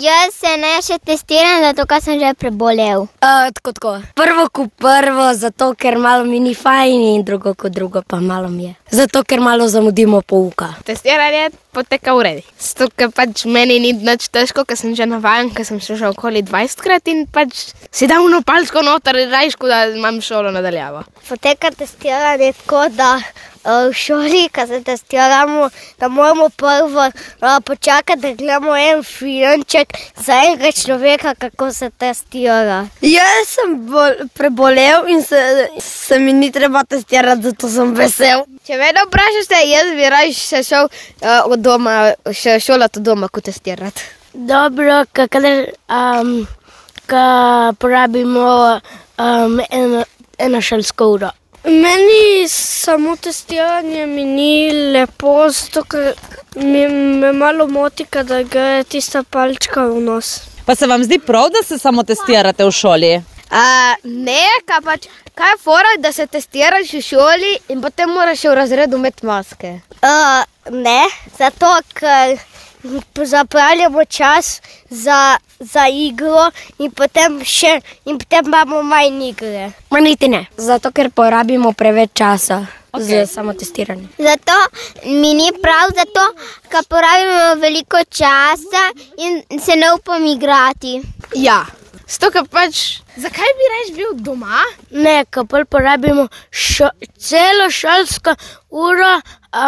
Jaz se ne še testiram, zato ker sem že prebolel. Uh, tako, tako. Prvo kot prvo, zato ker malo mi ni fajn, in drugo kot drugo, pa malo mi je. Zato ker malo zamudimo pouka. Testiranje poteka v redu. Zato, ker pač meni ni nič težko, ker sem že navaden, ker sem šel že okoli 20 krat in pač si dam eno palčko noter rajško, da imam šolo nadaljavo. Poteka testiranje tako, da v šoli, ko se testiramo, da moramo prvo uh, počakati, da gledamo en filmček za enega človeka, kako se testira. Jaz sem bol, prebolel in se, se mi ni treba testirati, zato sem vesel. Če me ne vprašate, jaz bi raje še šel uh, od doma, še šolati od doma, kot testirati. Dobro, kadar um, ka porabimo um, eno, eno šolsko uro. Meni samo testiranje mi ni lepo, zato ker mi me malo moti, da gre tista palčka v nos. Pa se vam zdi prav, da se samo testirate v šoli? Uh, ne, kaj pač, kaj je fora, da se testiraš v šoli in potem moraš v razredu imeti maske. Uh, ne, zato ker zapravljamo čas za, za igro in potem, še, in potem imamo manj igre. Ma niti ne, zato ker porabimo preveč časa okay. za samo testiranje. Zato mi ni prav, zato ker porabimo veliko časa in se ne upam igrati. Ja, zato ker pač, zakaj bi raje bil doma? Ne, kapel porabimo šo, celo šolsko uro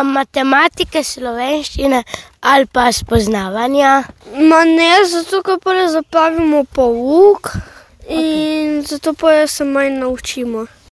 matematike, slovenščine ali pa spoznavanja. Ma ne, zato ker pa ne zapravimo pouk in okay. zato pa se manj naučimo.